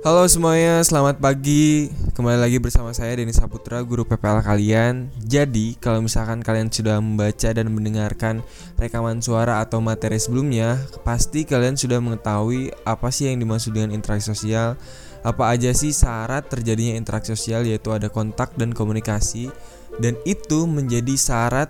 Halo semuanya, selamat pagi. Kembali lagi bersama saya Denis Saputra, guru PPL kalian. Jadi, kalau misalkan kalian sudah membaca dan mendengarkan rekaman suara atau materi sebelumnya, pasti kalian sudah mengetahui apa sih yang dimaksud dengan interaksi sosial. Apa aja sih syarat terjadinya interaksi sosial yaitu ada kontak dan komunikasi dan itu menjadi syarat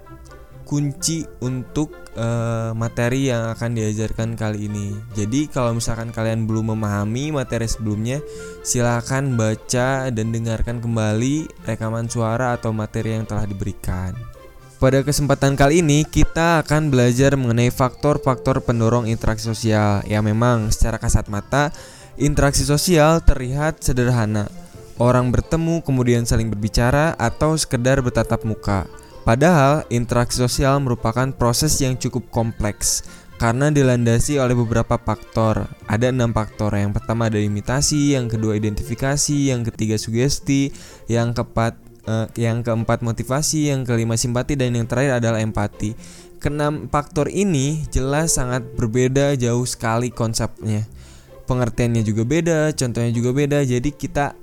kunci untuk uh, materi yang akan diajarkan kali ini. Jadi kalau misalkan kalian belum memahami materi sebelumnya, silahkan baca dan dengarkan kembali rekaman suara atau materi yang telah diberikan. Pada kesempatan kali ini kita akan belajar mengenai faktor-faktor pendorong interaksi sosial. Ya memang secara kasat mata interaksi sosial terlihat sederhana. Orang bertemu kemudian saling berbicara atau sekedar bertatap muka. Padahal interaksi sosial merupakan proses yang cukup kompleks karena dilandasi oleh beberapa faktor. Ada enam faktor. Yang pertama ada imitasi, yang kedua identifikasi, yang ketiga sugesti, yang keempat eh, yang keempat motivasi, yang kelima simpati dan yang terakhir adalah empati. Kenam faktor ini jelas sangat berbeda jauh sekali konsepnya. Pengertiannya juga beda, contohnya juga beda. Jadi kita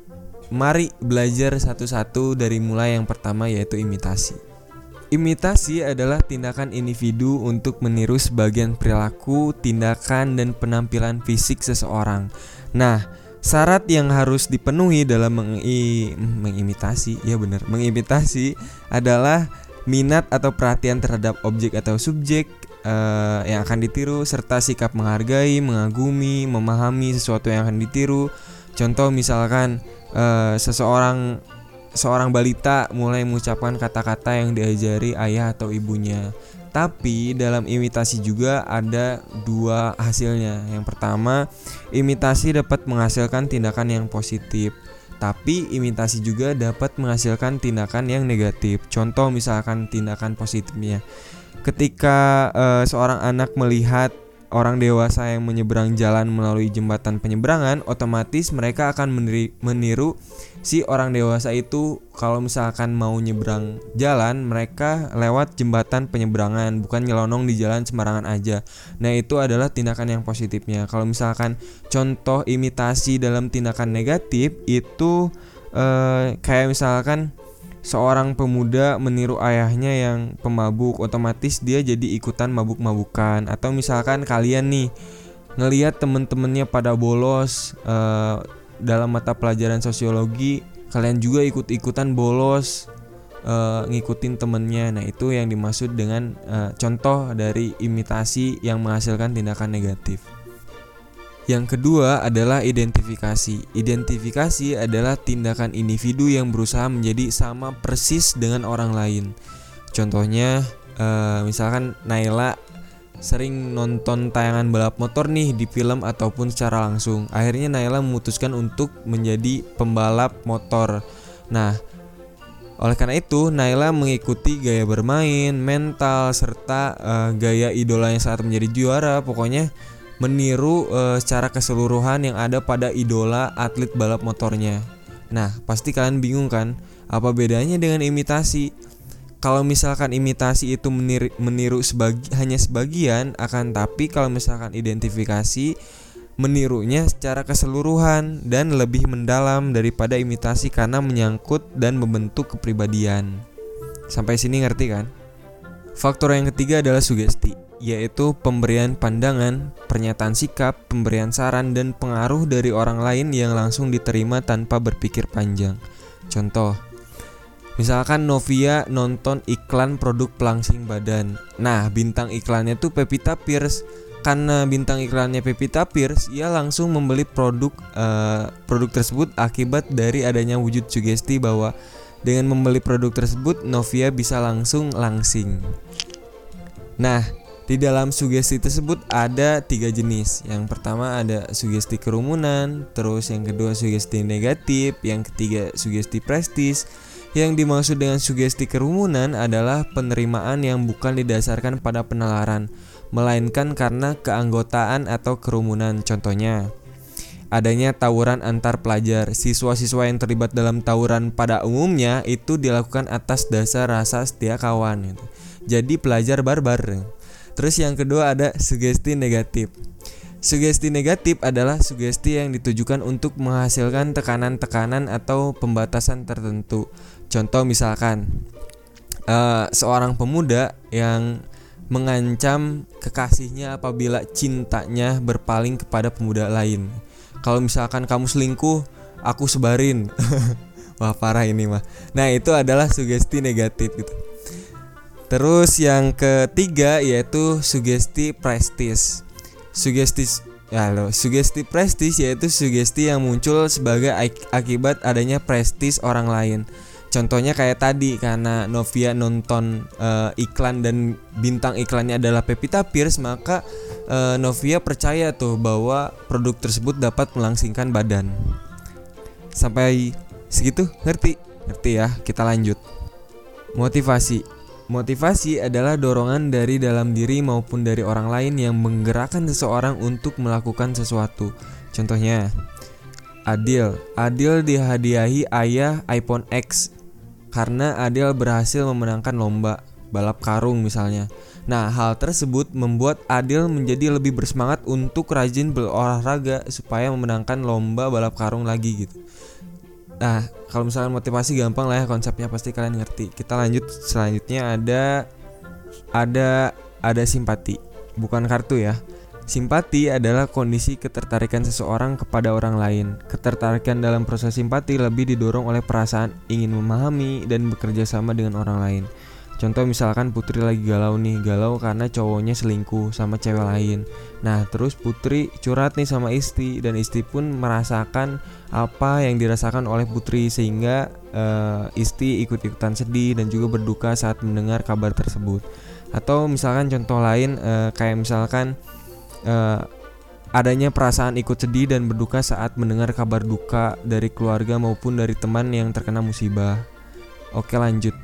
mari belajar satu-satu dari mulai yang pertama yaitu imitasi. Imitasi adalah tindakan individu untuk meniru sebagian perilaku, tindakan, dan penampilan fisik seseorang. Nah, syarat yang harus dipenuhi dalam mengi mengimitasi, ya benar, mengimitasi adalah minat atau perhatian terhadap objek atau subjek uh, yang akan ditiru serta sikap menghargai, mengagumi, memahami sesuatu yang akan ditiru. Contoh misalkan uh, seseorang seorang balita mulai mengucapkan kata-kata yang diajari ayah atau ibunya. Tapi dalam imitasi juga ada dua hasilnya. Yang pertama, imitasi dapat menghasilkan tindakan yang positif. Tapi imitasi juga dapat menghasilkan tindakan yang negatif. Contoh misalkan tindakan positifnya. Ketika uh, seorang anak melihat orang dewasa yang menyeberang jalan melalui jembatan penyeberangan, otomatis mereka akan meniru si orang dewasa itu kalau misalkan mau nyebrang jalan, mereka lewat jembatan penyeberangan, bukan nyelonong di jalan sembarangan aja. Nah, itu adalah tindakan yang positifnya. Kalau misalkan contoh imitasi dalam tindakan negatif itu eh, kayak misalkan seorang pemuda meniru ayahnya yang pemabuk, otomatis dia jadi ikutan mabuk-mabukan. Atau misalkan kalian nih ngelihat temen-temennya pada bolos uh, dalam mata pelajaran sosiologi, kalian juga ikut-ikutan bolos uh, ngikutin temennya. Nah itu yang dimaksud dengan uh, contoh dari imitasi yang menghasilkan tindakan negatif. Yang kedua adalah identifikasi. Identifikasi adalah tindakan individu yang berusaha menjadi sama persis dengan orang lain. Contohnya, uh, misalkan Naila sering nonton tayangan balap motor nih di film ataupun secara langsung. Akhirnya Naila memutuskan untuk menjadi pembalap motor. Nah, oleh karena itu, Naila mengikuti gaya bermain, mental, serta uh, gaya idolanya saat menjadi juara. Pokoknya meniru uh, secara keseluruhan yang ada pada idola atlet balap motornya. Nah, pasti kalian bingung kan, apa bedanya dengan imitasi? Kalau misalkan imitasi itu meniru, meniru sebagi, hanya sebagian, akan tapi kalau misalkan identifikasi menirunya secara keseluruhan dan lebih mendalam daripada imitasi karena menyangkut dan membentuk kepribadian. Sampai sini ngerti kan? Faktor yang ketiga adalah sugesti yaitu pemberian pandangan, pernyataan sikap, pemberian saran, dan pengaruh dari orang lain yang langsung diterima tanpa berpikir panjang. Contoh, misalkan Novia nonton iklan produk pelangsing badan. Nah, bintang iklannya tuh Pepita Pierce. Karena bintang iklannya Pepita Pierce, ia langsung membeli produk uh, produk tersebut akibat dari adanya wujud sugesti bahwa dengan membeli produk tersebut Novia bisa langsung langsing. Nah, di dalam sugesti tersebut ada tiga jenis. Yang pertama ada sugesti kerumunan, terus yang kedua sugesti negatif, yang ketiga sugesti prestis. Yang dimaksud dengan sugesti kerumunan adalah penerimaan yang bukan didasarkan pada penalaran, melainkan karena keanggotaan atau kerumunan. Contohnya, adanya tawuran antar pelajar. Siswa-siswa yang terlibat dalam tawuran pada umumnya itu dilakukan atas dasar rasa setia kawan. Gitu. Jadi pelajar barbar. Terus yang kedua ada sugesti negatif. Sugesti negatif adalah sugesti yang ditujukan untuk menghasilkan tekanan-tekanan atau pembatasan tertentu. Contoh misalkan uh, seorang pemuda yang mengancam kekasihnya apabila cintanya berpaling kepada pemuda lain. Kalau misalkan kamu selingkuh, aku sebarin. Wah parah ini mah. Nah itu adalah sugesti negatif gitu. Terus yang ketiga yaitu sugesti prestis sugesti ya lo sugesti prestis yaitu sugesti yang muncul sebagai akibat adanya prestis orang lain contohnya kayak tadi karena Novia nonton uh, iklan dan bintang iklannya adalah Pepita Pierce maka uh, Novia percaya tuh bahwa produk tersebut dapat melangsingkan badan. Sampai segitu? Ngerti? Ngerti ya? Kita lanjut. Motivasi. Motivasi adalah dorongan dari dalam diri maupun dari orang lain yang menggerakkan seseorang untuk melakukan sesuatu. Contohnya, Adil. Adil dihadiahi ayah iPhone X karena Adil berhasil memenangkan lomba balap karung misalnya. Nah, hal tersebut membuat Adil menjadi lebih bersemangat untuk rajin berolahraga supaya memenangkan lomba balap karung lagi gitu. Nah, kalau misalnya motivasi gampang lah ya konsepnya pasti kalian ngerti. Kita lanjut selanjutnya ada ada ada simpati, bukan kartu ya. Simpati adalah kondisi ketertarikan seseorang kepada orang lain. Ketertarikan dalam proses simpati lebih didorong oleh perasaan ingin memahami dan bekerja sama dengan orang lain. Contoh misalkan Putri lagi galau nih, galau karena cowoknya selingkuh sama cewek lain. Nah, terus Putri curhat nih sama istri dan istri pun merasakan apa yang dirasakan oleh Putri sehingga uh, istri ikut-ikutan sedih dan juga berduka saat mendengar kabar tersebut. Atau misalkan contoh lain uh, kayak misalkan uh, adanya perasaan ikut sedih dan berduka saat mendengar kabar duka dari keluarga maupun dari teman yang terkena musibah. Oke, lanjut.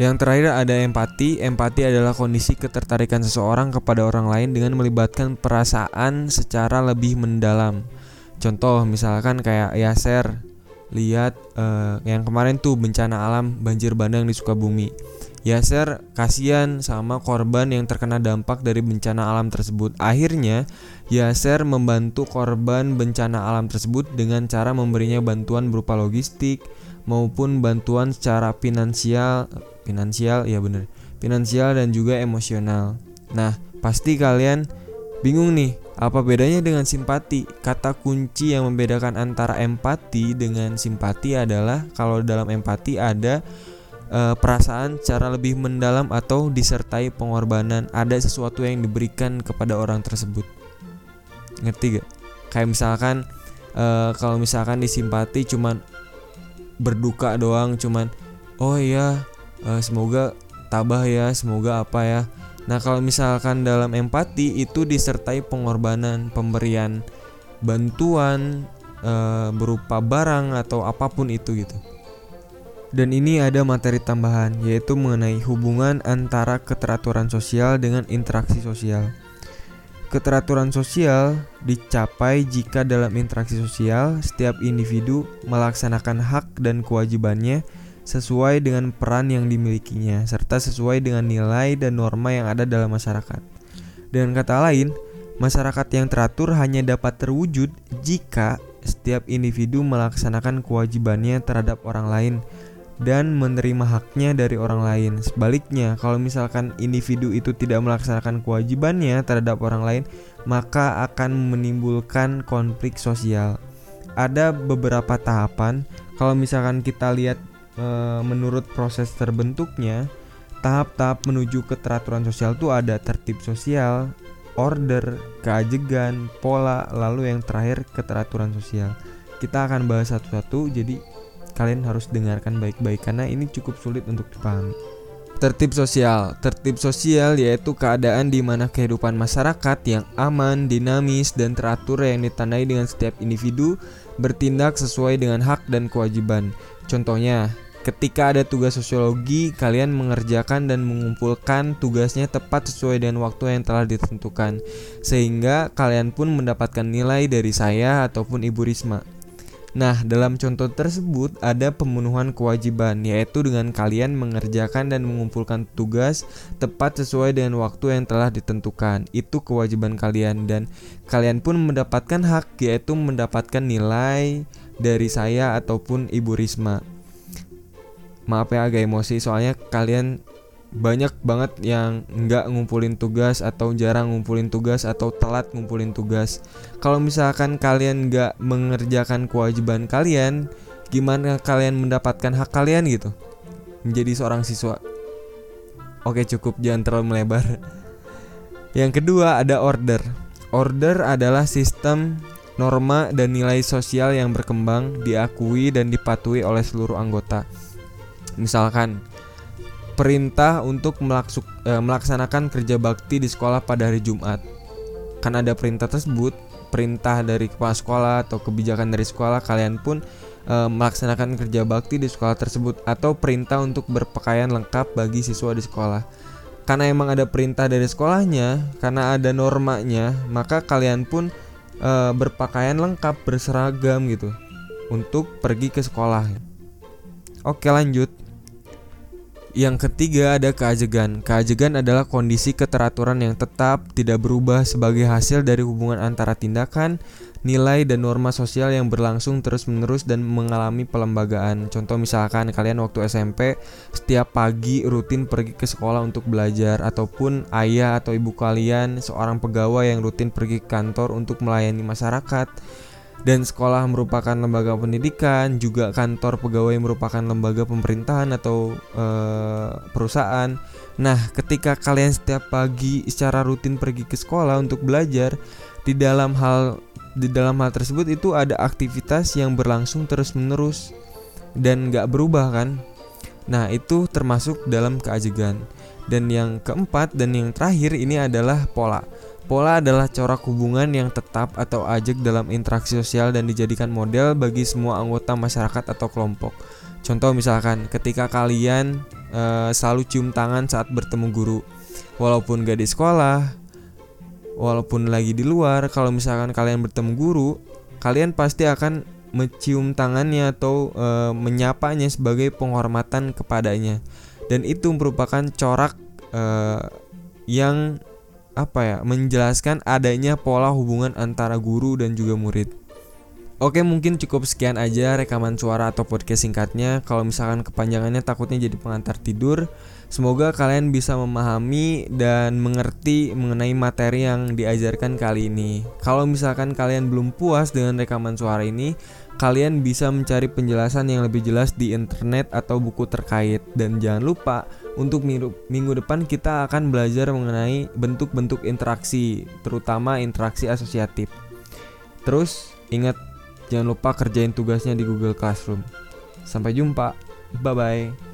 Yang terakhir ada empati. Empati adalah kondisi ketertarikan seseorang kepada orang lain dengan melibatkan perasaan secara lebih mendalam. Contoh misalkan kayak Yaser lihat uh, yang kemarin tuh bencana alam banjir bandang di Sukabumi. Yaser kasihan sama korban yang terkena dampak dari bencana alam tersebut. Akhirnya Yaser membantu korban bencana alam tersebut dengan cara memberinya bantuan berupa logistik maupun bantuan secara finansial finansial ya bener finansial dan juga emosional nah pasti kalian bingung nih apa bedanya dengan simpati? Kata kunci yang membedakan antara empati dengan simpati adalah kalau dalam empati ada e, perasaan secara lebih mendalam atau disertai pengorbanan. Ada sesuatu yang diberikan kepada orang tersebut. Ngerti gak? Kayak misalkan e, kalau misalkan disimpati cuman berduka doang cuman oh iya uh, semoga tabah ya semoga apa ya nah kalau misalkan dalam empati itu disertai pengorbanan pemberian bantuan uh, berupa barang atau apa pun itu gitu dan ini ada materi tambahan yaitu mengenai hubungan antara keteraturan sosial dengan interaksi sosial. Keteraturan sosial dicapai jika dalam interaksi sosial setiap individu melaksanakan hak dan kewajibannya sesuai dengan peran yang dimilikinya, serta sesuai dengan nilai dan norma yang ada dalam masyarakat. Dengan kata lain, masyarakat yang teratur hanya dapat terwujud jika setiap individu melaksanakan kewajibannya terhadap orang lain dan menerima haknya dari orang lain. Sebaliknya, kalau misalkan individu itu tidak melaksanakan kewajibannya terhadap orang lain, maka akan menimbulkan konflik sosial. Ada beberapa tahapan. Kalau misalkan kita lihat e, menurut proses terbentuknya tahap-tahap menuju keteraturan sosial itu ada tertib sosial, order, keajegan, pola, lalu yang terakhir keteraturan sosial. Kita akan bahas satu-satu, jadi kalian harus dengarkan baik-baik karena ini cukup sulit untuk dipahami. Tertib sosial. Tertib sosial yaitu keadaan di mana kehidupan masyarakat yang aman, dinamis, dan teratur yang ditandai dengan setiap individu bertindak sesuai dengan hak dan kewajiban. Contohnya, ketika ada tugas sosiologi, kalian mengerjakan dan mengumpulkan tugasnya tepat sesuai dengan waktu yang telah ditentukan, sehingga kalian pun mendapatkan nilai dari saya ataupun Ibu Risma. Nah, dalam contoh tersebut ada pemenuhan kewajiban, yaitu dengan kalian mengerjakan dan mengumpulkan tugas tepat sesuai dengan waktu yang telah ditentukan. Itu kewajiban kalian, dan kalian pun mendapatkan hak, yaitu mendapatkan nilai dari saya ataupun Ibu Risma. Maaf ya agak emosi, soalnya kalian banyak banget yang nggak ngumpulin tugas atau jarang ngumpulin tugas atau telat ngumpulin tugas. Kalau misalkan kalian nggak mengerjakan kewajiban kalian, gimana kalian mendapatkan hak kalian gitu? Menjadi seorang siswa. Oke cukup jangan terlalu melebar. Yang kedua ada order. Order adalah sistem norma dan nilai sosial yang berkembang, diakui dan dipatuhi oleh seluruh anggota. Misalkan perintah untuk melaksuk, e, melaksanakan kerja bakti di sekolah pada hari Jumat. Kan ada perintah tersebut, perintah dari kepala sekolah atau kebijakan dari sekolah, kalian pun e, melaksanakan kerja bakti di sekolah tersebut atau perintah untuk berpakaian lengkap bagi siswa di sekolah. Karena emang ada perintah dari sekolahnya, karena ada normanya, maka kalian pun e, berpakaian lengkap, berseragam gitu untuk pergi ke sekolah. Oke, lanjut. Yang ketiga ada keajegan. Keajegan adalah kondisi keteraturan yang tetap tidak berubah sebagai hasil dari hubungan antara tindakan, nilai dan norma sosial yang berlangsung terus-menerus dan mengalami pelembagaan. Contoh misalkan kalian waktu SMP setiap pagi rutin pergi ke sekolah untuk belajar ataupun ayah atau ibu kalian seorang pegawai yang rutin pergi ke kantor untuk melayani masyarakat dan sekolah merupakan lembaga pendidikan, juga kantor pegawai merupakan lembaga pemerintahan atau e, perusahaan. Nah, ketika kalian setiap pagi secara rutin pergi ke sekolah untuk belajar, di dalam hal di dalam hal tersebut itu ada aktivitas yang berlangsung terus-menerus dan nggak berubah kan? Nah, itu termasuk dalam keajegan. Dan yang keempat dan yang terakhir ini adalah pola. Pola adalah corak hubungan yang tetap atau ajak dalam interaksi sosial dan dijadikan model bagi semua anggota masyarakat atau kelompok. Contoh misalkan ketika kalian e, selalu cium tangan saat bertemu guru, walaupun gak di sekolah, walaupun lagi di luar, kalau misalkan kalian bertemu guru, kalian pasti akan mencium tangannya atau e, menyapanya sebagai penghormatan kepadanya. Dan itu merupakan corak e, yang apa ya menjelaskan adanya pola hubungan antara guru dan juga murid. Oke mungkin cukup sekian aja rekaman suara atau podcast singkatnya. Kalau misalkan kepanjangannya takutnya jadi pengantar tidur. Semoga kalian bisa memahami dan mengerti mengenai materi yang diajarkan kali ini. Kalau misalkan kalian belum puas dengan rekaman suara ini Kalian bisa mencari penjelasan yang lebih jelas di internet atau buku terkait. Dan jangan lupa untuk minggu, minggu depan kita akan belajar mengenai bentuk-bentuk interaksi, terutama interaksi asosiatif. Terus ingat jangan lupa kerjain tugasnya di Google Classroom. Sampai jumpa. Bye bye.